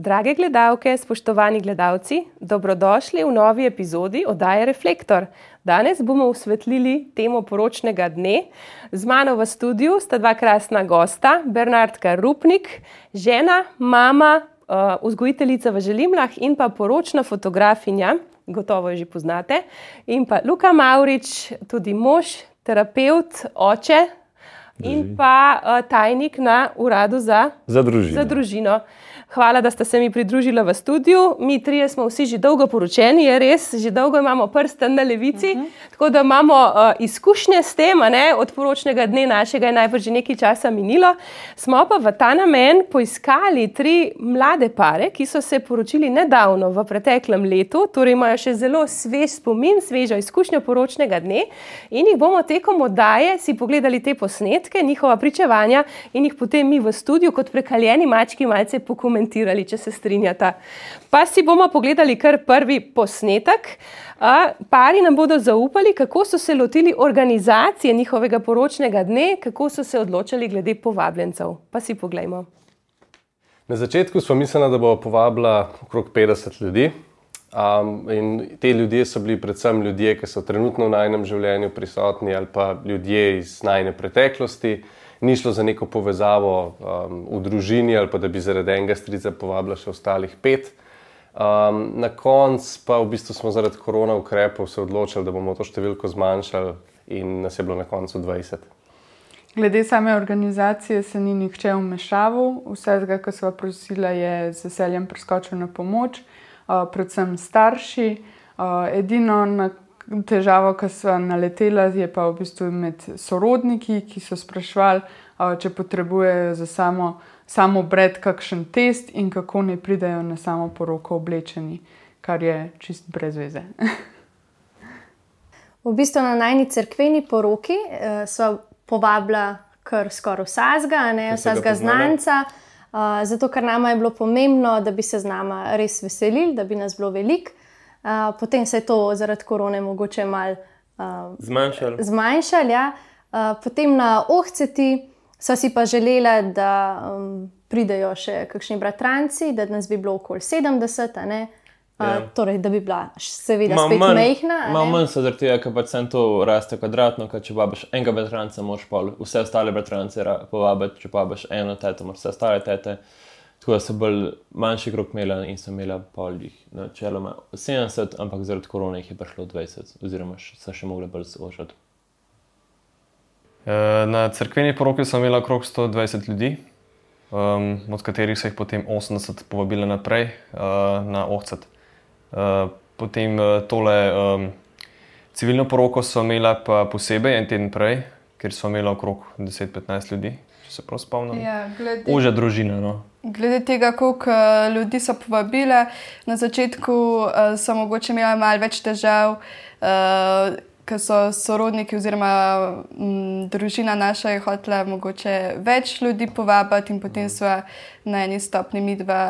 Drage gledalke, spoštovani gledalci, dobrodošli v novi epizodi oddaje Reflektor. Danes bomo osvetlili temo poročnega dne. Z mano v studiu sta dva krasna gosta, Bernardka Rupnik, žena, mama, uh, vzgojiteljica v Želimlah in pa poročna fotografinja, gotovo jo že poznate, in pa Luka Maurič, tudi mož, terapeut, oče in pa uh, tajnik na uradu za, Za družino. za družino. Hvala, da ste se mi pridružili v studiu. Mi trije smo vsi že dolgo poročeni, je res, že dolgo imamo prsten na levici, uh -huh. tako da imamo uh, izkušnje s tem, ne, od poročnega dne našega je najbrž že nekaj časa minilo. Smo pa v ta namen poiskali tri mlade pare, ki so se poročili nedavno v preteklem letu, torej imajo še zelo svež spomin, svežo izkušnjo poročnega dne in jih bomo tekom oddaje si pogledali te posnetke, njihova pričevanja in jih potem mi v studiu kot prekaljeni mački malce pokomentirali komentirali, če se strinjata. Pa si bomo pogledali kar prvi posnetek. Pari nam bodo zaupali, kako so se lotili organizacije njihovega poročnega dne, kako so se odločili glede povabljencev. Pa si poglejmo. Na začetku smo mislili, da bo povabila okrog 50 ljudi. Um, in te ljudje so bili predvsem ljudje, ki so trenutno v najnem življenju prisotni, ali pa ljudje iz najne preteklosti ni šlo za neko povezavo um, v družini ali pa da bi zaradi enega strica povabila še ostalih pet. Um, na koncu pa v bistvu smo zaradi korona ukrepov se odločili, da bomo to številko zmanjšali in nas je bilo na koncu 20. Glede same organizacije se ni nihče vmešaval, vsega, kar smo prosili, je z veseljem priskočil na pomoč, uh, predvsem starši. Uh, edino, na težavo, ki so naletela, je pa v bistvu med sorodniki, ki so sprašvali, če potrebujejo za samo, samo bred kakšen test in kako ne pridejo na samo poroko oblečeni, kar je čist brez veze. V bistvu na najni crkveni poroki uh, so povabila kar skoraj vsega, ne vsega znanca. Uh, zato, ker nama je bilo pomembno, da bi se z nama res veselili, da bi nas bilo veliko. Uh, potem se je to zaradi korone mogoče malo uh, zmanjšalo. zmanjšal, ja. uh, potem na ohceti so si pa želeli, da um, pridejo še kakšni bratranci, da nas bi bilo okoli 70. Uh, ja. Torej, da bi bila seveda Malo spet manj- mehna. Malo ne. manj so zaradi tega, ker pač sem to raste kvadratno, ker če babiš enega bratranca, moš pa vse ostale bratrance ra- povabiti, če babiš eno teto, moš vse ostale tete. Tako da so bolj manjši krok imeli in so imeli pol jih načeloma 70, ampak zaradi korone jih je prišlo 20, oziroma so še mogli bolj zožiti. Eh, Na crkveni poroki smo imeli okrog 120 ljudi, um, od katerih so jih potem 80 povabili naprej uh, na Ohcet. Uh, potem uh, tole um, civilno poroko so imeli pa posebej en teden prej, ker so imeli okrog 10-15 ljudi, se prav spomnim. Ja, glede, Ožja družina. No. glede tega, koliko eh, ljudi so povabile, na začetku uh, so mogoče imeli malo več težav. Uh, Ker so sorodniki, oziroma m, družina naša, je hotela mogoče več ljudi povabiti, in potem smo na eni stopni mi dva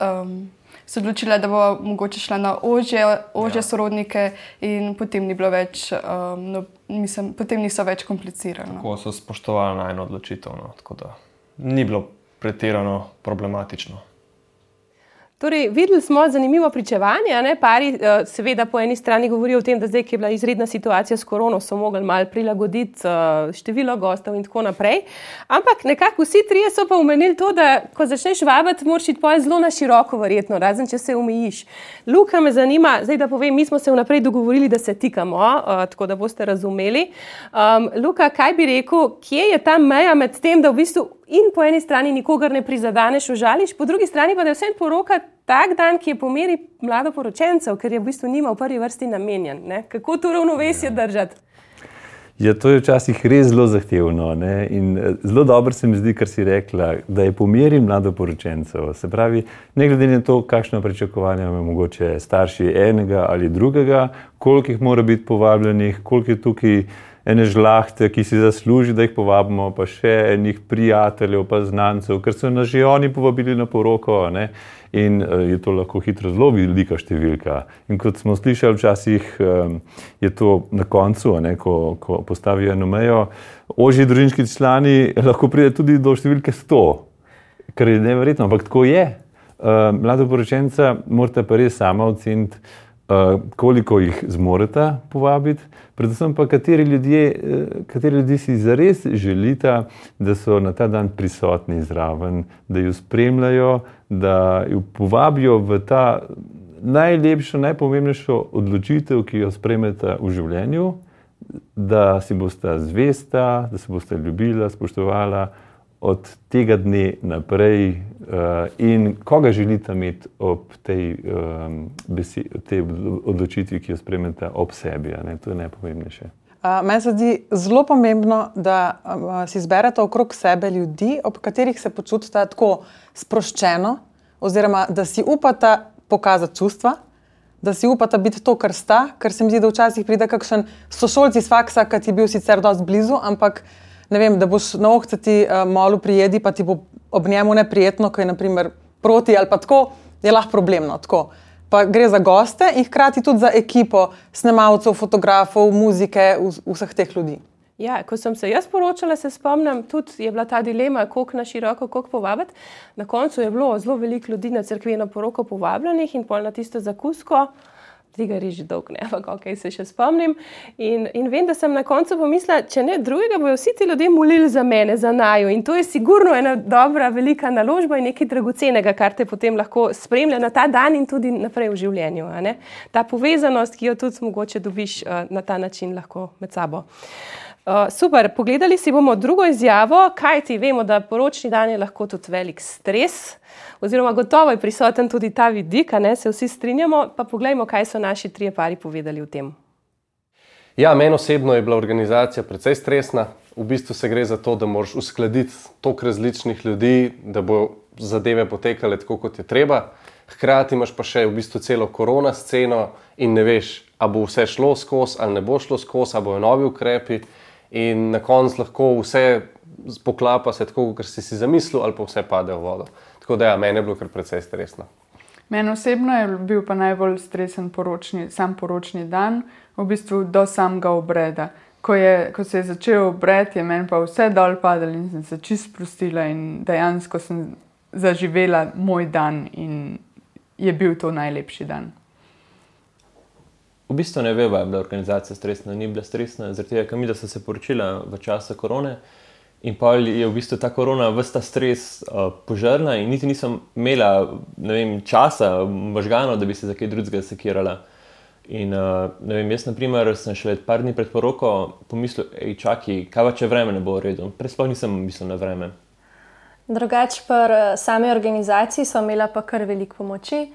um, se odločila, da bo mogoče šla na ožje, ožje ja. sorodnike, in potem ni bilo več, um, no, mislim, potem niso več komplicirali. No. Tako so spoštovali na eno odločitev, no, tako da ni bilo pretirano problematično. Torej, videli smo zanimivo pričevanje. Ne? Pari, eh, seveda, po eni strani govorijo o tem, da zdaj, ki je bila izredna situacija s korono, so mogli malo prilagoditi eh, število gostov in tako naprej. Ampak nekako vsi trije so pa omenili to, da ko začneš vabiti, moraš iti pojem zelo na široko, verjetno, razen če se omejiš. Luka me zanima, zdaj da povem, mi smo se vnaprej dogovorili, da se tikamo, uh, tako da boste razumeli. Um, Luka, kaj bi rekel, kje je ta meja med tem, da v bistvu in po eni strani nikogar ne prizadeneš, užališ, po drugi strani pa je vsem poroka tak dan, ki je po meri mladoporočencev, ker je v bistvu njima v prvi vrsti namenjen. Ne? Kako to ravnovesje držati? Ja, to je včasih res zelo zahtevno. Ne? In eh, zelo dobro se mi zdi, kar si rekla, da je po meri mladoporočencev. Se pravi, ne glede na to, kakšno pričakovanje imajo mogoče starši enega ali drugega, koliko jih mora biti povabljenih, koliko je tukaj ene žlahte, ki si zasluži, da jih povabimo, pa še enih prijateljev, pa znancev, ker so nas že oni povabili na poroko. Ne? In uh, je to lahko hitro zelo velika številka. In kot smo slišali, včasih um, je to na koncu, ne, ko, ko postavijo eno mejo, ožji družinski člani lahko pride tudi do številke 100, kar je neverjetno, ampak tako je. Uh, mladoporočenca morate pa res sama oceniti, koliko jih zmorete povabiti, predvsem pa kateri ljudje, uh, kateri ljudje si zares želite, da so na ta dan prisotni zraven, da jo spremljajo, da jo povabijo v ta najlepšo, najpomembnejšo odločitev, ki jo spremete v življenju, da si boste zvesta, da se boste ljubila, spoštovala od tega dne naprej uh, in koga želite imeti ob tej, um, besi, tej odločitvi, ki jo spremete ob sebi. To je najpomembnejše. Uh, meni se zdi zelo pomembno, da uh, si izberete okrog sebe ljudi, ob katerih se počutite tako sproščeno, oziroma da si upate pokazati čustva, da si upate biti to, kar sta. Ker se mi zdi, da včasih pride kakšen sošolci iz faksa, ki ti je bil sicer dosti blizu, ampak ne vem, da boš na ohcati uh, molu prijedi, pa ti bo ob njemu neprijetno, ko je naprimer proti ali pa tako, je lahko problemno. Tako. Pa gre za goste in hkrati tudi za ekipo snemalcev, fotografov, muzike, vseh teh ljudi. Ja, ko sem se jaz poročala, se spomnim, tudi je bila ta dilema, koliko na široko, koliko povabiti. Na koncu je bilo zelo veliko ljudi na crkveno poroko povabljenih in pol na tisto zakusko tega res že dolgo ne, ampak ok, se še spomnim. In, in vem, da sem na koncu pomislila, če ne drugega, bodo vsi ti ljudje molili za mene, za najo. In to je sigurno ena dobra, velika naložba in nekaj dragocenega, kar te potem lahko spremlja na ta dan in tudi naprej v življenju. Ta povezanost, ki jo tudi mogoče dobiš uh, na ta način lahko med sabo. Super, pogledali si bomo drugo izjavo, kaj ti vemo, da poročni dan je lahko tudi velik stres oziroma gotovo je prisoten tudi ta vidik, ne se vsi strinjamo. Pa poglejmo, kaj so naši trije pari povedali o tem. Ja, meni osebno je bila organizacija precej stresna. V bistvu se gre za to, da moraš uskladiti toliko različnih ljudi, da bo zadeve potekale tako, kot je treba. Hkrati imaš pa še v bistvu celo korona sceno in ne veš, ali bo vse šlo skozi ali ne bo šlo skozi, ali bojo novi ukrepi. In na koncu lahko vse poklapa se tako, kot si si zamislil, ali pa vse pade v vodo. Tako da, ja, meni je bilo kar precej stresno. Meni osebno je bil pa najbolj stresen poročni, sam poročni dan, v bistvu do samega obreda. Ko, je, ko se je začel obred, je meni pa vse dol padalo in sem se čist sprostila in dejansko sem zaživela moj dan in je bil to najlepši dan. V bistvu ne vem, ali je bila organizacija stresna, ni bila stresna, zaradi tega, ker mi smo se poročili v času korone. In pa je v bistvu ta korona vsta stres uh, požrla, in niti nisem imela vem, časa, možgano, da bi se za kaj drugega sekirala. In uh, vem, jaz, na primer, sem šele par dni pred poroko pomislil, hej, čakaj, kaj pa če vreme ne bo v redu. Prej sploh nisem mislil na vreme. Drugač, pri sami organizaciji so imela pa kar veliko pomoči.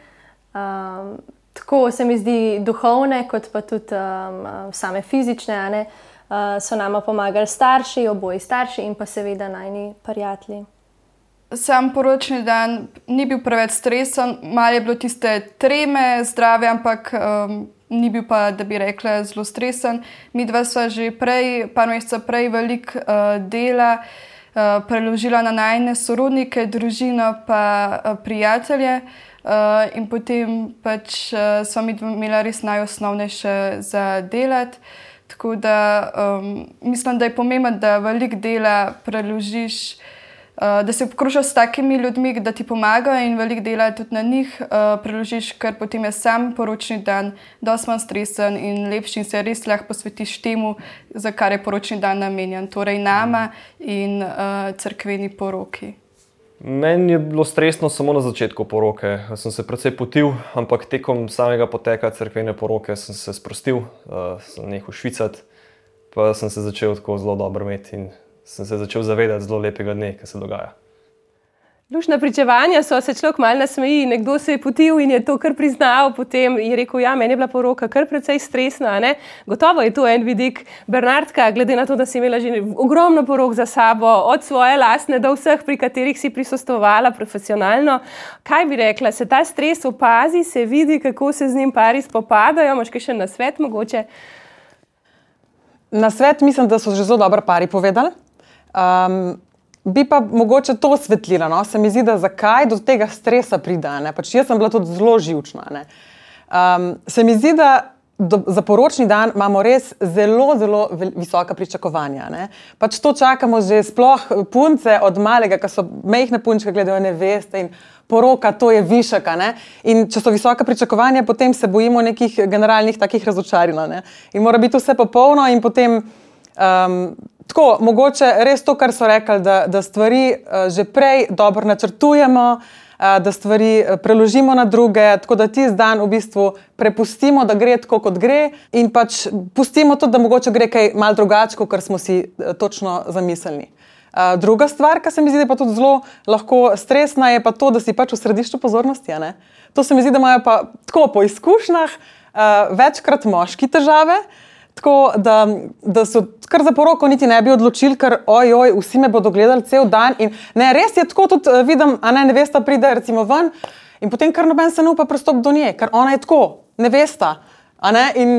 Um, tako se mi zdi duhovne, kot pa tudi um, same fizične. Uh, uh, so nama pomagali starši, oboji starši in pa seveda najni prijatelji. Sam poročni dan ni bil preveč stresen, malo je bilo tiste treme, zdrave, ampak um, ni bil pa, da bi rekla, zelo stresen. Mi dva sva že prej, par mesecev prej, veliko uh, dela uh, preložila na najne sorodnike, družino pa uh, prijatelje. Uh, in potem pač uh, smo mi imeli res najosnovnejše za delati. Tako da um, mislim, da je pomembno, da veliko dela preložiš, uh, da se obkrožiš s takimi ljudmi, da ti pomagajo in veliko dela tudi na njih uh, preložiš, ker potem je sam poročni dan dosti manj stresen in lepši in se res lahko posvetiš temu, za kar je poročni dan namenjen, torej nama in uh, crkveni poroki. Meni je bilo stresno samo na začetku poroke. Jaz sem se precej potil, ampak tekom samega poteka crkvene poroke sem se sprostil, uh, sem nehal švicati, pa sem se začel tako zelo dobro imeti in sem se začel zavedati zelo lepega dne, ki se dogaja. Lušna pričevanja so se človek malo nasmeji, nekdo se je potil in je to kar priznal, potem je rekel: Ja, meni je bila poroka kar precej stresna. Ne? Gotovo je to en vidik. Bernardka, glede na to, da si imela že ogromno porok za sabo, od svoje lastne do vseh, pri katerih si prisostovala profesionalno, kaj bi rekla, se ta stres opazi, se vidi, kako se z njim pari spopadajo, imaš kaj še na svet mogoče? Na svet mislim, da so že zelo dobro pari povedali. Um, Bi pa mogoče to osvetlila. No? Se mi zdi, da zakaj do tega stresa pride. Pač jaz sem bila tudi zelo živčna. Um, se mi zdi, da do, za poročni dan imamo res zelo, zelo visoka pričakovanja. Pač to čakamo že sploh punce od malega, ki so mehne punčke, gledajo ne veste. poroka, to je višek. a ne. In če so visoka pričakovanja, potem se bojimo nekih generalnih takih razočaranj. ne. In mora biti vse popolno in potem. Um, tako, mogoče res to, kar so rekli, da, da stvari uh, že prej dobro načrtujemo, uh, da stvari uh, preložimo na druge, tako da ti dan v bistvu prepustimo, da gre tako, kot gre, in pač pustimo tudi, da mogoče gre kaj mal drugače, kot smo si točno zamislili. Druga stvar, ki se mi zdi, da je pa tudi zelo lahko stresna, je pa to, da si pač v središču pozornosti. ne. To se mi zdi, da imajo pa tako po izkušnjah večkrat moški težave. Tako da, da so kar za poroko niti ne bi odločili, ker ojoj, vsi me bodo gledali cel dan. In ne, res je tako, tudi eh, vidim, a ne nevesta pride recimo ven in potem kar noben se ne upa pristop do nje, ker ona je tako, nevesta. Ne? In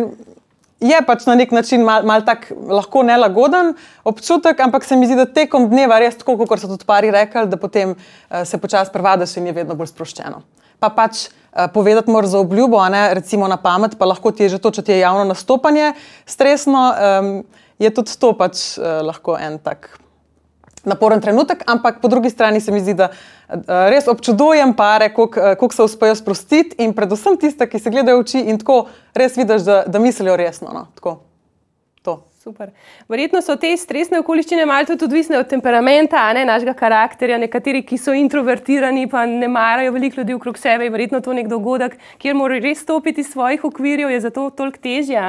je pač na nek način mal, mal tak lahko nelagoden občutek, ampak se mi zdi, da tekom dneva res tako, kot so tudi pari rekli, da potem uh, se počasi prevadaš in je vedno bolj sproščeno. Pa pač uh, povedati moraš za obljubo, ne recimo na pamet, pa lahko ti je že to, če ti je javno nastopanje stresno, um, je tudi to pač uh, lahko en tak naporen trenutek, ampak po drugi strani se mi zdi, da uh, res občudujem pare, kako se uspejo sprostiti in predvsem tiste, ki se gledajo v oči in tako res vidiš, da, da mislijo resno. No? Tako, to. Super. Verjetno so te stresne okoliščine malo tudi odvisne od temperamenta, ne, našega karakterja. Nekateri, ki so introvertirani, pa ne marajo veliko ljudi okrog sebe, je verjetno to nek dogodek, kjer morajo res stopiti iz svojih okvirjev, je zato toliko težje.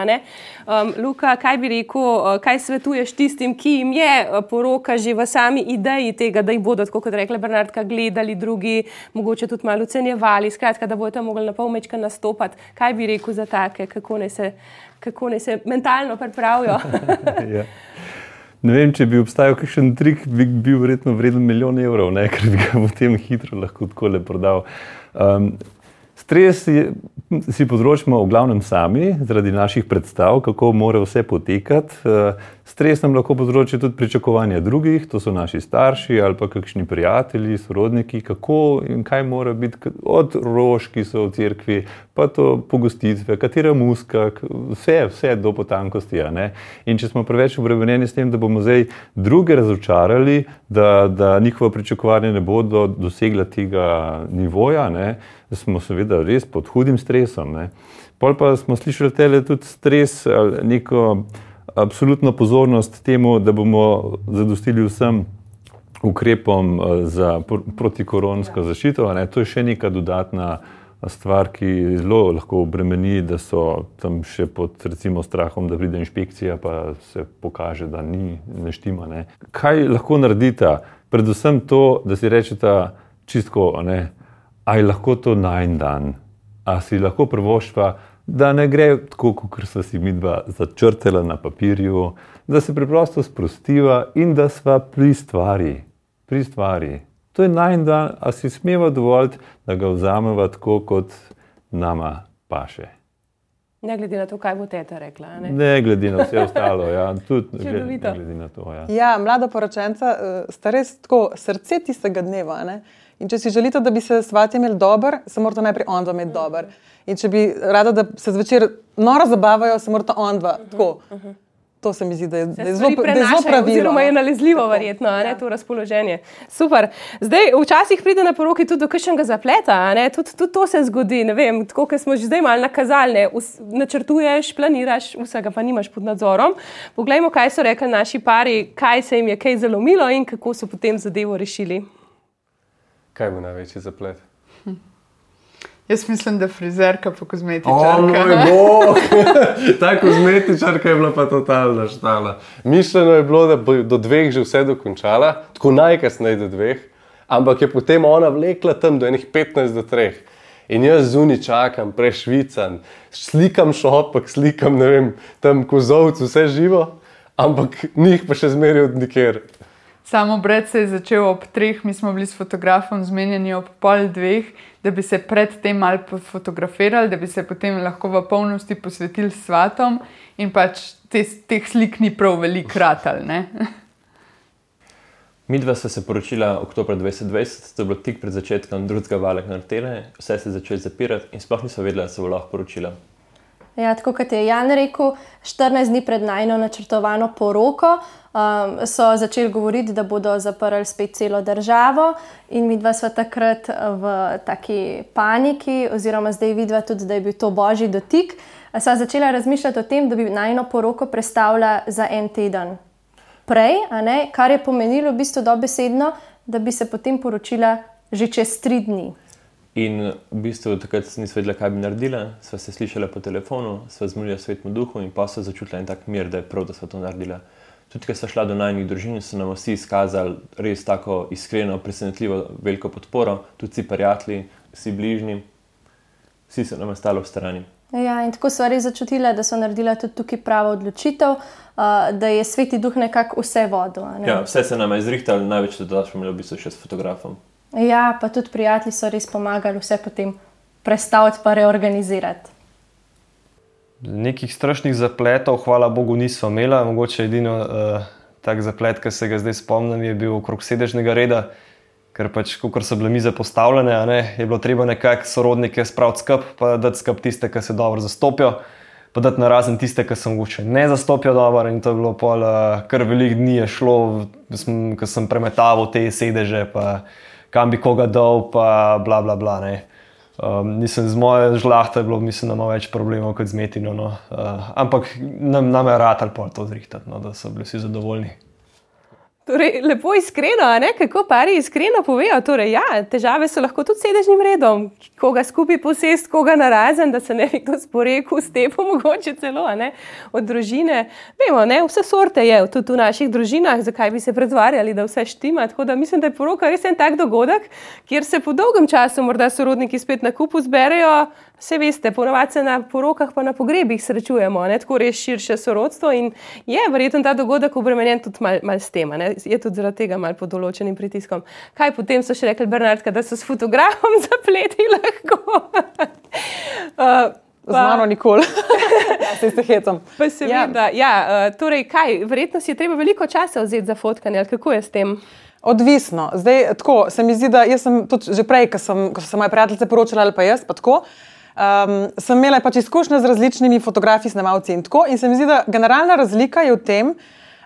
Um, Luka, kaj bi rekel, kaj svetuješ tistim, ki jim je poroka že v sami ideji tega, da jih bodo, kot rekla Bernardka, gledali drugi, mogoče tudi malo ocenjevali, skratka, da bodo tam mogli na pol mečka nastopati. Kaj bi rekel za take, kako ne se kako naj se mentalno pripravijo. ja. Ne vem, če bi obstajal kakšen trik, bi bil verjetno vreden milijon evrov, ne? ker bi ga potem hitro lahko tako le prodal. Um, stres je, si povzročimo v glavnem sami, zaradi naših predstav, kako mora vse potekati. Uh, stres nam lahko povzroči tudi pričakovanja drugih, to so naši starši ali pa kakšni prijatelji, sorodniki, kako in kaj mora biti, od rož, ki so v cerkvi, pa to pogostitve, katera muska, vse, vse do potankosti. In če smo preveč obremenjeni s tem, da bomo zdaj druge razočarali, da, da njihova pričakovanja ne bodo dosegla tega nivoja, ne, smo seveda res pod hudim stresom. Ne. Pol pa smo slišali tudi stres ali neko absolutno pozornost temu, da bomo zadostili vsem ukrepom eh, za protikoronsko zaščito. Ne? To je še neka dodatna stvar, ki zelo lahko obremeni, da so tam še pod recimo, strahom, da pride inšpekcija, pa se pokaže, da ni neštima. Ne? Kaj lahko naredite? Predvsem to, da si rečete čistko, ali lahko to na en dan, ali si lahko prvoštva da ne gre tako, kot so si mi dva začrtala na papirju, da se preprosto sprostiva in da sva pri stvari. Pri stvari. To je naj dan, a si smeva dovoliti, da ga vzameva tako, kot nama paše. Ne glede na to, kaj bo teta rekla. Ne, ne glede na vse ostalo. Ja. Tud, glede, glede na to, ja. Ja, mlada poročenca uh, sta res tako srce tistega dneva. Ne? In če si želite, da bi se svati imeli dober, se morate najprej on dva imeti dober. In če bi rada, da se zvečer noro zabavajo, se morata on dva. Tako. To se mi zdi, da je, da je zelo, da je zelo pravilno. Oziroma je nalezljivo, verjetno, ne, to razpoloženje. Super. Zdaj, včasih pride na poroki tudi do kakšnega zapleta, tudi, tudi to se zgodi. Vem, tako, ker smo že zdaj malo nakazali, načrtuješ, planiraš, vsega pa nimaš pod nadzorom. Poglejmo, kaj so rekli naši pari, kaj se jim je kaj zalomilo in kako so potem zadevo rešili. Kaj bo največji zaplet? Jaz mislim, da frizerka pa kozmetičarka. Oh, Ta kozmetičarka je bila pa totalna štala. Mišljeno je bilo, da bo do dveh že vse dokončala, tako najkasneje do dveh, ampak je potem ona vlekla tam do enih 15 do 3. In jaz zunaj čakam, prešvican, slikam šopek, slikam vem, tam kozovcu, vse živo, ampak njih pa še zmerijo od nikjer. Samo bred se je začel ob treh, mi smo bili s fotografom zmenjeni ob pol dveh, da bi se predtem malo fotografirali, da bi se potem lahko v polnosti posvetili svatom in pač te, teh slik ni prav veliko kratal. Mi dva sta se poročila oktober 2020, to je bilo tik pred začetkom drugega vala karantene, vse se je začelo zapirati in sploh nismo vedeli, da se bo lahko poročila. Ja, tako kot je Jan rekel, 14 dni pred najno načrtovano poroko um, so začeli govoriti, da bodo zaprli spet celo državo, in mi dva sva takrat v taki paniki, oziroma zdaj vidva tudi, da je bil to božji dotik. Sva začela razmišljati o tem, da bi najno poroko predstavila za en teden prej, kar je pomenilo v bistvu dobesedno, da bi se potem poročila že čez tri dni. In v bistvu takrat nismo vedeli, kaj bi naredili, sva se slišala po telefonu, sva zmolila svetmu duhu in pa so začutila en tak mir, da je prav, da so to naredila. Tudi, ker so šla do najnih družin, so nam vsi izkazali res tako iskreno, presenetljivo, veliko podporo, tudi vsi prijatelji, vsi bližnji, vsi so nam ostali v strani. Ja, in tako so res začutila, da so naredila tudi tukaj pravo odločitev, uh, da je sveti duh nekako vse vodil. Ne? Ja, vse se nam je izrihtalo, največ tudi, da smo imeli v bistvu še s fotografom. Ja, pa tudi prijatelji so res pomagali vse potem predstaviti in reorganizirati. Nekih strašnih zapletov, hvala Bogu, nismo imeli. Mogoče edino uh, tak zaplet, ki se ga zdaj spomnim, je bil okrog sedežnega reda, ker pač, ko so bile mize postavljene, ne, je bilo treba nekako sorodnike spraviti skupaj, pa dati skupaj tiste, ki se dobro zastopijo, pa dati na razen tiste, ki se mogoče ne zastopijo dobro. In to je bilo pol, uh, kar velik dni je šlo, ko sem premetaval te sedeže. Pa, kam bi koga dol, pa bla bla bla. Um, nisem z moje žlahte, bilo mislim, da ima več problemov kot z metino. No. Uh, ampak nam, nam je rad ali pa to zrihtati, no, da so bili vsi zadovoljni. Torej, lepo iskreno, kako pari iskreno povejo. Torej, ja, težave so lahko tudi sedežnim redom, koga skupaj posest, koga narazen, da se ne bi kdo sporekel s tem, mogoče celo od družine. Vemo, ne, vse sorte je tudi v naših družinah, zakaj bi se pretvarjali, da vse štima. Tako da mislim, da je poroka res en tak dogodek, kjer se po dolgem času morda sorodniki spet na kupu zberejo. Vse veste, ponovadi se na porokah, pa na pogrebih srečujemo, ne? tako res širše sorodstvo. In je verjetno ta dogodek obremenjen tudi malo mal s tem, ne? Je tudi zaradi tega malo pod določenim pritiskom. Kaj potem so še rekli, Bernardka, da so s fotografom zapleti lahko? uh, Z mano nikoli, ja, se ste hecom. Seveda, ja. Ja, uh, torej, kaj, verjetno si je treba veliko časa vzeti za fotkanje, ali kako je s tem? Odvisno. Zdaj, tako se mi zdi, da sem tudi že prej, ko, sem, ko so se moje prijateljice poročale, ali pa jaz, pa tako. Um, sem imela pač izkušnje z različnimi fotografi, snemalci in tako. In se mi zdi, da generalna razlika je v tem,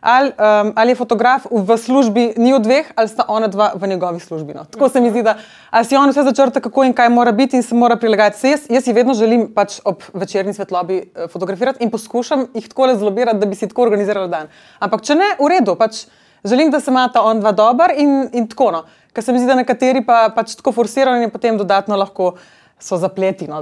ali, um, ali je fotograf v službi, ni v dveh, ali sta ona dva v njegovi službi. No. Tako se mi zdi, da si on vse začrta, kako in kaj mora biti in se mora prilagajati. Jaz, jaz si vedno želim pač ob večerni svetlobi uh, fotografirati in poskušam jih tako le zlobirati, da bi si tako organizirala dan. Ampak če ne, v redu. Pač, Želim, da se imata on dva dober in, in tako. No. Ker se mi zdi, da nekateri pa pač tako forsirani in potem dodatno lahko so zapleti. No.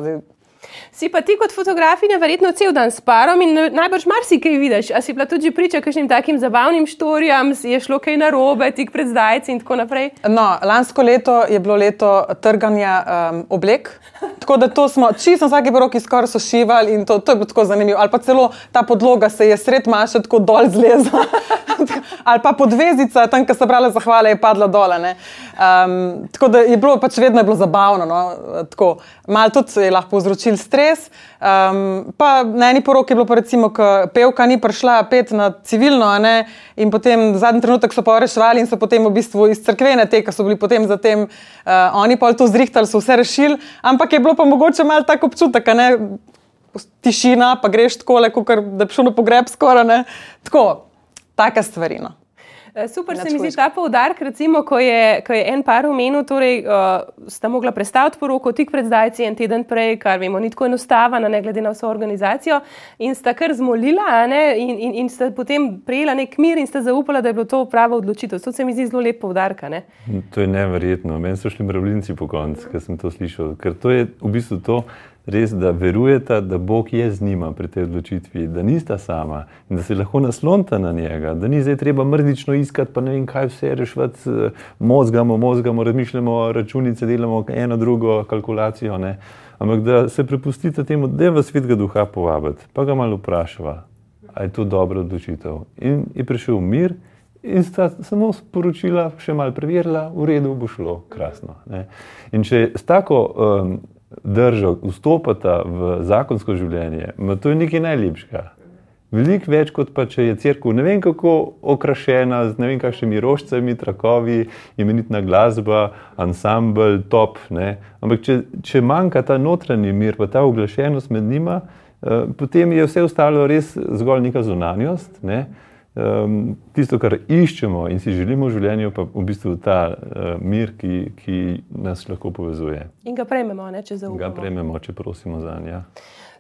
Si pa ti kot fotografinja verjetno cel dan s parom in najbrž marsikaj vidiš. A si bila tudi priča kakšnim takim zabavnim štorijam, je šlo kaj narobe, tik pred zdajci in tako naprej? No, lansko leto je bilo leto trganja um, oblek. Tako da to smo, čisto vsake roki skoraj so šivali in to, to je bilo tako zanimivo. Ali pa celo ta podloga se je sred maša tako dol zlezla. Ali pa podvezica, tam, kjer so brale zahvale, je padla dol. Um, tako da je bilo pač vedno je bilo zabavno. No? Malo tudi je lahko povzročil stres. Um, pa na eni poroki je bilo, recimo, ko pevka ni prišla pet na civilno, in potem zadnji trenutek so pa reševali in so potem v bistvu iz crkvene te, ki so bili potem zatem, uh, oni pa to zrihtali, so vse rešili. Ampak je bilo pa mogoče malo tako občutek, ne? tišina, pa greš tako, kot da bi šel na pogreb skoraj. Tako, taka stvarina. Eh, super se mi zdi ta poudarek, recimo, ko je, ko je en par omenil, torej uh, sta mogla predstaviti poroko tik pred zdajci en teden prej, kar vemo, ni tako enostavno, ne glede na vso organizacijo, in sta kar zmolila ne, in, in, in sta potem prejela nek mir in sta zaupala, da je bilo to prava odločitev. To se mi zdi zelo lep poudarek. To je neverjetno. Meni so šli mravljinci po koncu, ker sem to slišal. Ker to je v bistvu to res, da verujete, da Bog je z njima pri tej odločitvi, da nista sama in da se lahko naslonite na njega, da ni zdaj treba mrdično iskati, pa ne vem, kaj vse rešiti, mozgamo, mozgamo, razmišljamo, računice delamo, eno, drugo kalkulacijo. Ne? Ampak da se prepustite temu, da je v svet ga duha povabiti, pa ga malo vprašava, ali je to dobra odločitev. In je prišel mir. In sta samo sporočila, še malo preverila, v redu bo šlo, krasno. Ne? In če s tako um, držo, vstopata v zakonsko življenje, to je nekaj najlepšega. Veliko več kot pa če je crkva ne vem kako okrašena z ne vem kakšnimi rožcami, trakovi, imenitna glasba, ansambl, top. Ne? Ampak če, če manjka ta notranji mir, pa ta oglašenost med njima, potem je vse ostalo res zgolj neka zunanjost. Ne? Um, tisto, kar iščemo in si želimo v življenju, pa v bistvu ta uh, mir, ki, ki nas lahko povezuje. In ga prejmemo, ne, če zaupamo. Ga prejmemo, če prosimo za njega.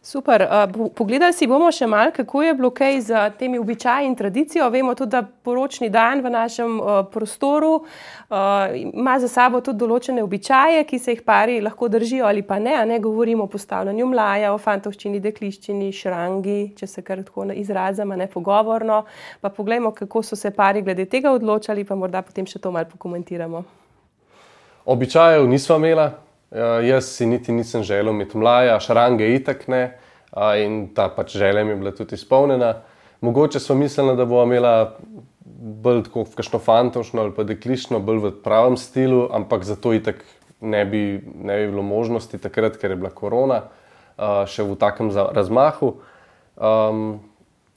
Super. Uh, pogledali si bomo še malo, kako je bilo kaj z temi običaji in tradicijo. Vemo tudi, da poročni dan v našem uh, prostoru uh, ima za sabo tudi določene običaje, ki se jih pari lahko držijo ali pa ne. ne govorimo o postavljanju mlaja, o fantovščini, dekliščini, šrangi, če se kar tako izrazimo, ne pogovorno. Pa poglejmo, kako so se pari glede tega odločali, pa morda potem še to malo pokomentiramo. Običajev nismo imeli. Uh, jaz si niti nisem želel imeti mlaja, šarange itak ne, uh, in ta pač želja mi je bila tudi izpolnjena. Mogoče smo mislili, da bo imela bolj tako kakšno fantošno ali pa deklišno, bolj v pravem stilu, ampak zato itak ne bi, ne bi bilo možnosti takrat, ker je bila korona uh, še v takem razmahu. Um,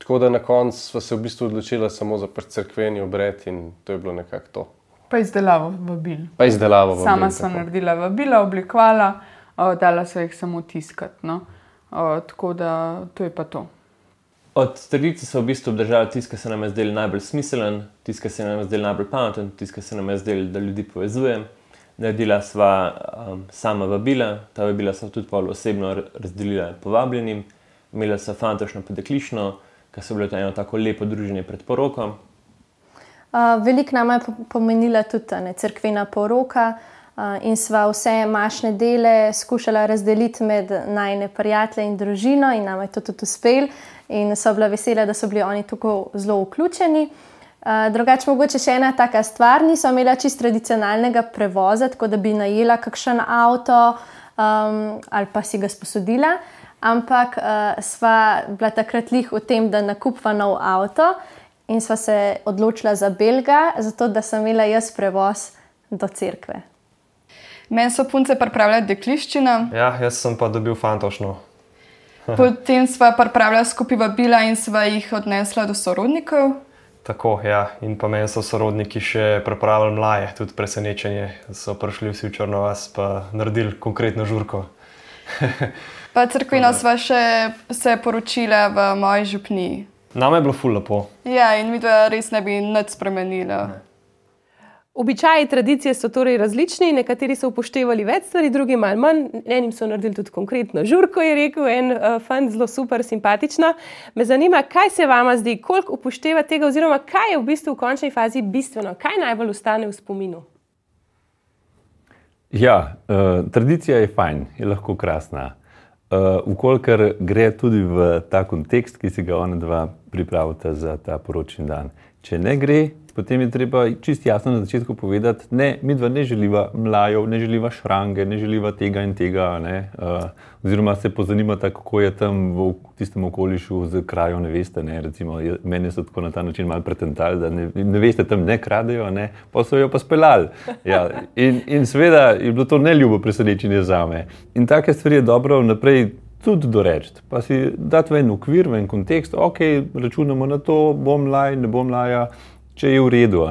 tako da na koncu smo se v bistvu odločili samo za crkveni obred in to je bilo nekako to. Pa izdelavo vabil. Pa izdelavo vabil. Sama sem naredila vabila, oblikovala, dala so jih samo tiskati. No. Tako da to je pa to. Od tradicije so v bistvu obdržali tisto, kar se nam je zdelo najbolj smiselen, tisto, kar se nam je zdelo najbolj pameten, tisto, kar se nam je zdelo, da ljudi povezuje. Naredila sva um, sama vabila, ta vabila so tudi osebno razdelila povabljenim, imela so fantošno podeklišno, ker so bile to eno tako lepo druženje pred porokom. Veliko nam je pomenila tudi ne, crkvena poroka uh, in sva vse mašne dele skušala razdeliti med najne prijatelje in družino, in nam je to tudi uspel. In so bila vesela, da so bili oni tako zelo vključeni. Uh, drugače, mogoče še ena taka stvar, niso imela čist tradicionalnega prevoza, tako da bi najela kakšen avto um, ali pa si ga sposodila, ampak uh, sva bila takrat lih v tem, da nakupva nov avto in sva se odločila za Belga, zato da sem imela jaz prevoz do cerkve. Meni so punce pripravljali dekliščino. Ja, jaz sem pa dobil fantošno. Potem sva pripravljala skupaj vabila in sva jih odnesla do sorodnikov. Tako, ja, in pa meni so sorodniki še pripravili mlaje, tudi presenečenje. So prišli vsi v Črno vas, pa naredili konkretno žurko. pa crkvino sva še se poročila v moji župniji. Nam je bilo ful lepo. Ja, in mi to res ne bi nič spremenilo. Običaji, tradicije so torej različni, nekateri so upoštevali več stvari, drugi malo manj. Enim so naredili tudi konkretno žurko, je rekel en uh, fan, zelo super, simpatično. Me zanima, kaj se vama zdi, koliko upošteva tega, oziroma kaj je v bistvu v končni fazi bistveno, kaj najbolj ostane v spominu. Ja, uh, tradicija je fajn, je lahko krasna. Uh, Ukolikor gre tudi v ta kontekst, ki si ga ona dva pripravita za ta poročni dan. Če ne gre, potem je treba čist jasno na začetku povedati, ne, mi dva ne želiva mlajev, ne želiva šrange, ne želiva tega in tega. Uh, oziroma se pozanimata, kako je tam v tistem okolišu z krajo, ne veste. Ne, recimo, meni so tako na ta način malo pretentali, da ne, ne veste, tam ne kradejo, ne, pa so jo pa speljali. Ja, in, in seveda je bilo to neljubo presenečenje za me. In take stvari je dobro vnaprej tudi doreči. Pa si dati v en okvir, v en kontekst, ok, računamo na to, bom laj, ne bom laja, če je v redu.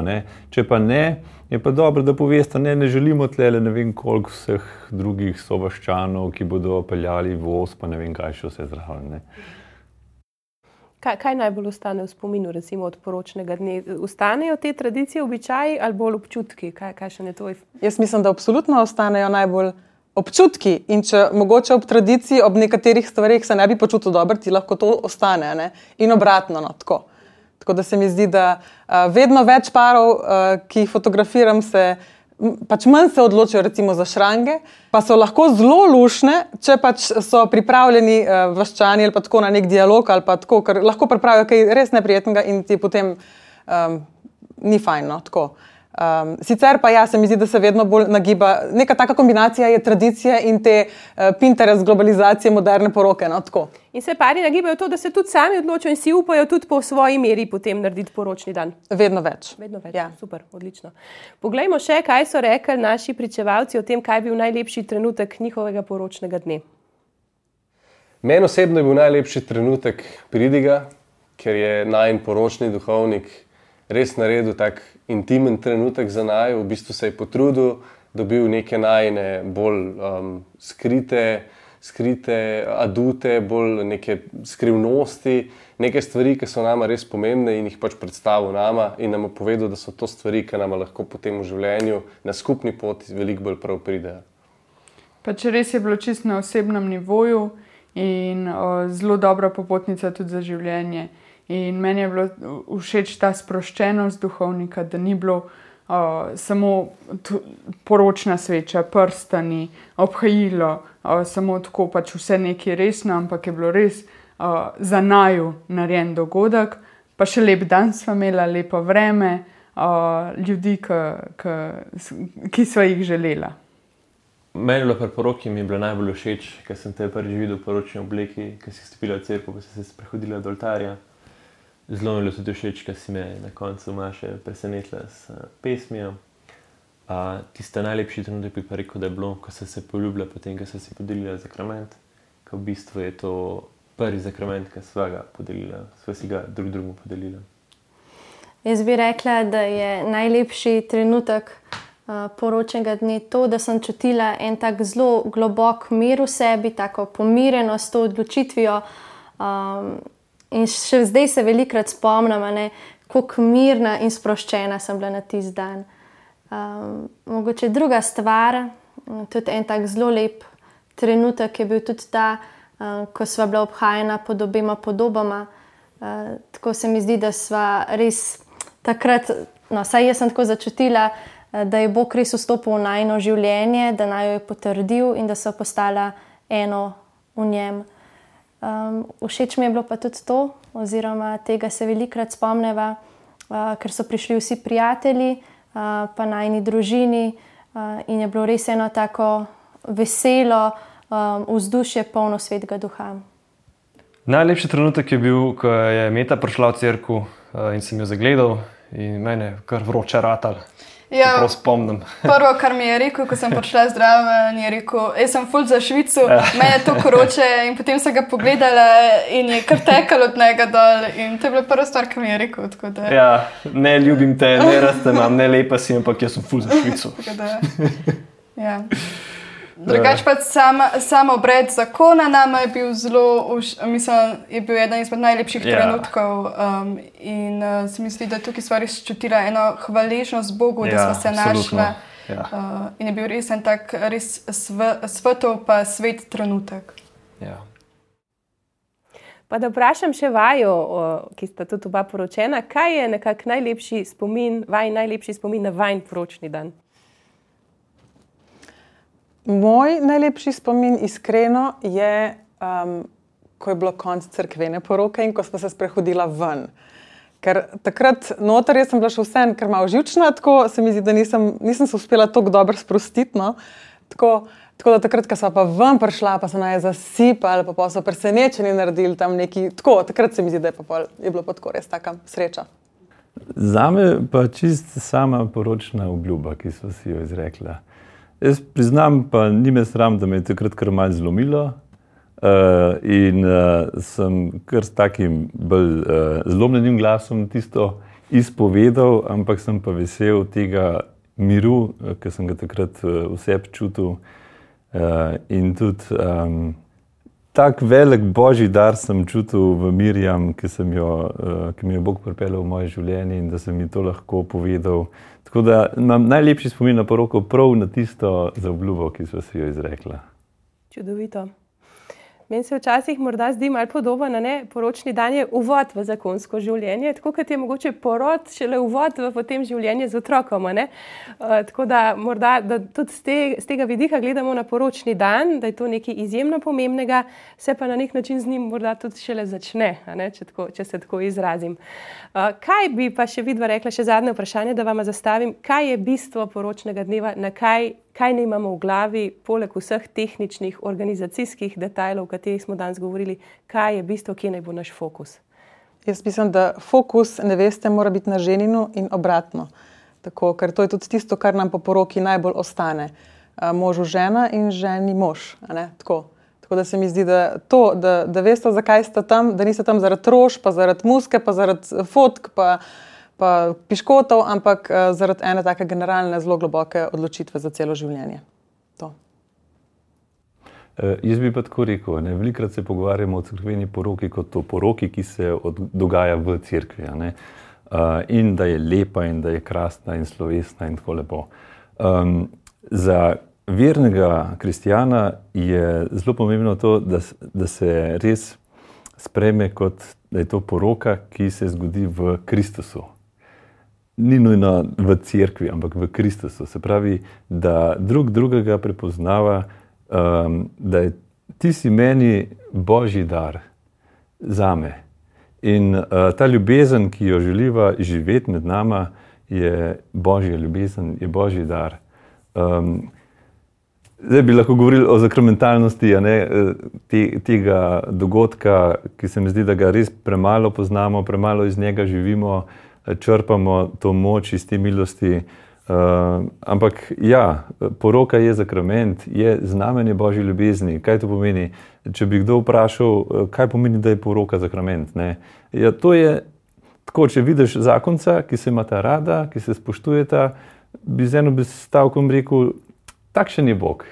Če pa ne, je pa dobro, da poveste, ne, ne želimo tle ne vem koliko vseh drugih sovaščanov, ki bodo peljali voz, pa ne vem kaj še vse zraven. Kaj, kaj najbolj ostane v spominu, recimo od poročnega dne? Ostanejo te tradicije, običaji ali bolj občutki? Kaj, kaj še ne to? Jaz mislim, da absolutno ostanejo najbolj občutki. In če mogoče ob tradiciji, ob nekaterih stvarih se ne bi počutil dobro, ti lahko to ostane. Ne? In obratno. No, tako. tako da se mi zdi, da uh, vedno več parov, uh, ki jih fotografiram, se. Pač manj se odločijo recimo, za šrange, pa so lahko zelo lušne, če pač so pripravljeni uh, vaščani ali pa tako na nek dialog, ali pa tako, ker lahko pripravijo kaj res neprijetnega in ti potem um, ni fajno. Uh, Um, sicer pa ja, se mi zdi, da se vedno bolj nagiba. Neka taka kombinacija je tradicija in te uh, Pinterest globalizacije moderne poroke. No, in se pari nagibajo to, da se tudi sami odločijo in si upajo tudi po svoji meri potem narediti poročni dan. Vedno več. Vedno več. Ja. Super, odlično. Poglejmo še, kaj so rekli naši pričevalci o tem, kaj je bil najlepši trenutek njihovega poročnega dne. Meni osebno je bil najlepši trenutek pridiga, ker je najen poročni duhovnik res naredil tak intimen trenutek za naj, v bistvu se je potrudil, dobil neke najne bolj um, skrite skrite adute, bolj neke skrivnosti, neke stvari, ki so nama res pomembne in jih pač predstavil nama in nam povedal, da so to stvari, ki nam lahko potem v življenju na skupni poti veliko bolj prav pridejo. Pač res je bilo čisto na osebnem nivoju in o, zelo dobra popotnica tudi za življenje. In meni je bilo všeč ta sproščenost duhovnika, da ni bilo uh, samo poročna sveča, prstani, obhajilo, uh, samo tako pač vse nekaj resno, ampak je bilo res uh, za naju narejen dogodek, pa še lep dan smo imeli, lepo vreme, uh, ljudi, k, k, ki so jih želela. Meni je bilo poroki bilo najbolj všeč, ker sem te prvič videl v poročni obleki, ki si stopila v cerkev, ko si se sprehodila do oltarja. Zelo mi je bilo tudi všeč, ker si me na koncu Maše presenetila s uh, pesmijo. Uh, Tiste najlepši trenutek bi pa rekel, da je bilo, ko so se poljubila, potem, ko so si podelila zakrament, ko v bistvu je to prvi zakrament, ki sva ga podelila, sva si ga drug drugemu podelila. Jaz bi rekla, da je najlepši trenutek uh, poročnega dne to, da sem čutila en tak zelo globok mir v sebi, tako pomirenost s to odločitvijo. Um, In še zdaj se velikokrat spomnim, kako mirna in sproščena sem bila na tisti dan. Um, mogoče druga stvar, tudi en tak zelo lep trenutek je bil tudi ta, um, ko smo bila obhajena pod obema podobama. Uh, tako se mi zdi, da smo res takrat, no, saj jaz sem tako začutila, uh, da je Bog res vstopil v najno življenje, da naj jo je potrdil in da so postala eno v njem. Um, všeč mi je bilo pa tudi to, oziroma tega se velikokrat spomneva, uh, ker so prišli vsi prijatelji, uh, pa najni družini uh, in je bilo res eno tako veselo um, vzdušje, polno svetega duha. Najlepši trenutek je bil, ko je Meta prišla v crkvu uh, in sem jo zagledal, in meni je kar vroče ratal. Ja, spomnim. prvo, kar mi je rekel, ko sem prišla zdrav, je rekel: Jaz sem full za Švico, ja. meni je to koroče. In potem sem ga pogledala in je kar tekalo od njega dol. In to je bila prva stvar, ki mi je rekel. Ja, ne ljubim te, ne raste nam, ne lepa si, ampak jaz sem full za Švico. ja. Drugač pa sam, sam obred zakona nam je bil zelo, mislim, je bil eden izmed najlepših ja. trenutkov. Um, in uh, se mi zdi, da tukaj smo res čutili eno hvaležnost Bogu, ja, da smo se našli. Ja. Uh, in je bil res en tak res sv, svetov, pa svet trenutek. Ja. Pa da vprašam še vajo, ki sta tudi oba poročena, kaj je nekako najlepši spomin, vaj najlepši spomin na vajn poročni dan? Moj najlepši spomin, iskreno, je, um, ko je bilo konec crkvene poroke in ko smo se sprehodili ven. Ker takrat noter sem bila še vsem, ker malo živčna, tako se mi zdi, da nisem, nisem se uspela tako dobro sprostiti. No? Tako, tako da takrat, ko sem pa ven prišla, pa so naj zasipali, pa, pa so presenečeni naredili tam neki. Tako, takrat se mi zdi, da je, pol, je bilo pa tako res taka sreča. Za me pa čist sama poročna obljuba, ki so si jo izrekla. Jaz priznam, pa ni me sram, da me je takrat kar malce zlomilo. Uh, in uh, sem kar s takim bolj uh, zlomljenim glasom tisto izpovedal, ampak sem pa vesel tega miru, ki sem ga takrat uh, vse čutil. Uh, in tudi um, tak velik božji dar sem čutil v Mirjam, ki, jo, uh, ki mi je Bog pripeljal v moje življenje in da sem mi to lahko povedal. Tako da imam najlepši spomin na poroko, prav na tisto za obljubo, ki so si jo izrekla. Čudovito. Meni se včasih morda zdi malo podobno, da poročni dan je uvod v zakonsko življenje, tako kot je mogoče porod šele uvod v potem življenje z otrokom. Uh, tako da morda da tudi z, te, z tega vidika gledamo na poročni dan, da je to nekaj izjemno pomembnega, se pa na nek način z njim morda tudi šele začne, če, tako, če se tako izrazim. Uh, kaj bi pa še vidva rekla, še zadnje vprašanje, da vam zastavim, kaj je bistvo poročnega dneva, na kaj kaj ne imamo v glavi, poleg vseh tehničnih, organizacijskih detajlov, o katerih smo danes govorili, kaj je bistvo, kje naj bo naš fokus. Jaz mislim, da fokus, ne veste, mora biti na ženinu in obratno. Tako, ker to je tudi tisto, kar nam po poroki najbolj ostane. Možu žena in ženi mož. Tako. Tako da se mi zdi, da, to, da, da veste, zakaj ste tam, da niste tam zaradi troš, pa zaradi muske, pa zaradi fotk. Pa, pa piškotov, ampak uh, zaradi ene tako generalne, zelo globoke odločitve za celo življenje. To. Uh, jaz bi pa tako rekel, ne, velikrat se pogovarjamo o crkveni poroki kot o poroki, ki se od, dogaja v crkvi. Uh, in da je lepa, in da je krasna, in slovesna, in tako lepo. Um, za vernega kristijana je zelo pomembno to, da, da se res spreme kot da je to poroka, ki se zgodi v Kristusu. Ni nujno v cerkvi, ampak v Kristusu. Se pravi, da drug drugega prepoznava, um, da je ti si meni božji dar za me. In uh, ta ljubezen, ki jo želiva živeti med nami, je božja ljubezen, je božji dar. Um, zdaj bi lahko govorili o zakramentalnosti ne, te, tega dogodka, ki se mi zdi, da ga res premalo poznamo, premalo iz njega živimo, črpamo to moč iz te milosti. Uh, ampak ja, poroka je zakrament, je znamenje božje ljubezni. Kaj to pomeni? Če bi kdo vprašal, kaj pomeni, da je poroka zakrament? Ja, to je tako, če vidiš zakonca, ki se ima ta rada, ki se spoštujeta, bi z eno stavkom rekel, takšen je Bog.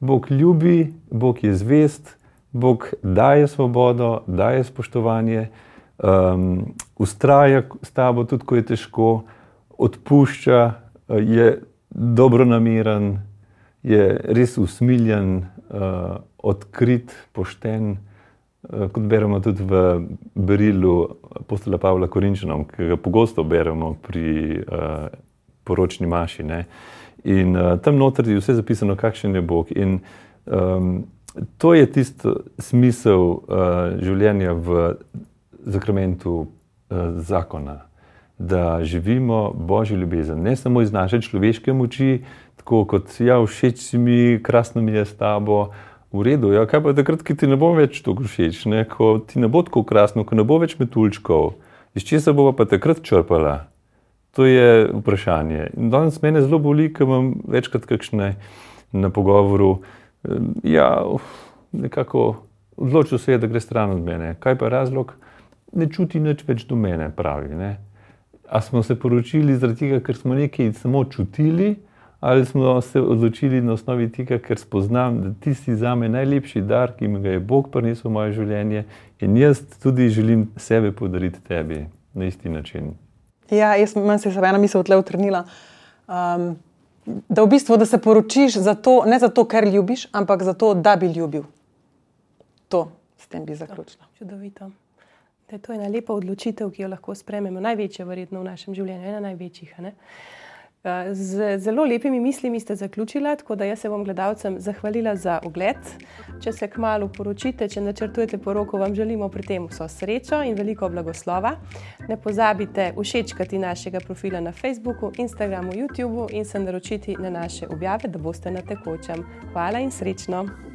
Bog ljubi, Bog je zvest, Bog daje svobodo, daje spoštovanje, um, ustraja s tabo tudi, ko je težko, odpušča, je dobro namiren, je res usmiljen, uh, odkrit, pošten. Uh, kot beremo tudi v Berilu apostola Pavla Korinčanom, ki ga pogosto beremo pri uh, poročni maši. Ne? In uh, tam noter je vse zapisano, kakšen je Bog. In um, to je tisto smisel uh, življenja v zakramentu zakona, da živimo Božjo ljubezen, ne samo iz naše človeške moči, tako kot ja, všeč si mi, krasno mi je s tabo. V redu, ja, kaj pa takrat, ki ti ne bo več tako všeč, ne? ko ti ne bo tako krasno, ko ne bo več metulčkov, iz česa bo pa takrat črpala? To je vprašanje. In danes mene zelo boli, ker imam večkrat kakšne na pogovoru. Ja, nekako odločil se je, da gre stran od mene. Kaj pa je razlog? Ne čuti nič več do mene, pravi. Ne? A smo se poročili zaradi tega, ker smo nekaj samo čutili, ali smo se odločili na osnovi tega, ker spoznam, da ti si za me najlepši dar, ki mi ga je Bog prinesel v moje življenje in jaz tudi želim sebe podariti tebi na isti način. Ja, jaz sem se ena misel tle utrnila. Um, da v bistvu da se poročiš zato, ne zato, ker ljubiš, ampak zato, da bi ljubil. To s tem bi zaključila. Čudovito. Da je to ena lepa odločitev, ki jo lahko sprememo, največja, verjetno v našem življenju, ena največjih. Ne? Z zelo lepimi mislimi ste zaključili, tako da jaz se bom gledalcem zahvalila za ogled. Če se kmalo poročite, če načrtujete poroko, vam želimo pri tem vso srečo in veliko blagoslova. Ne pozabite všečkati našega profila na Facebooku, Instagramu, YouTubu in se naročiti na naše objave, da boste na tekočem. Hvala in srečno!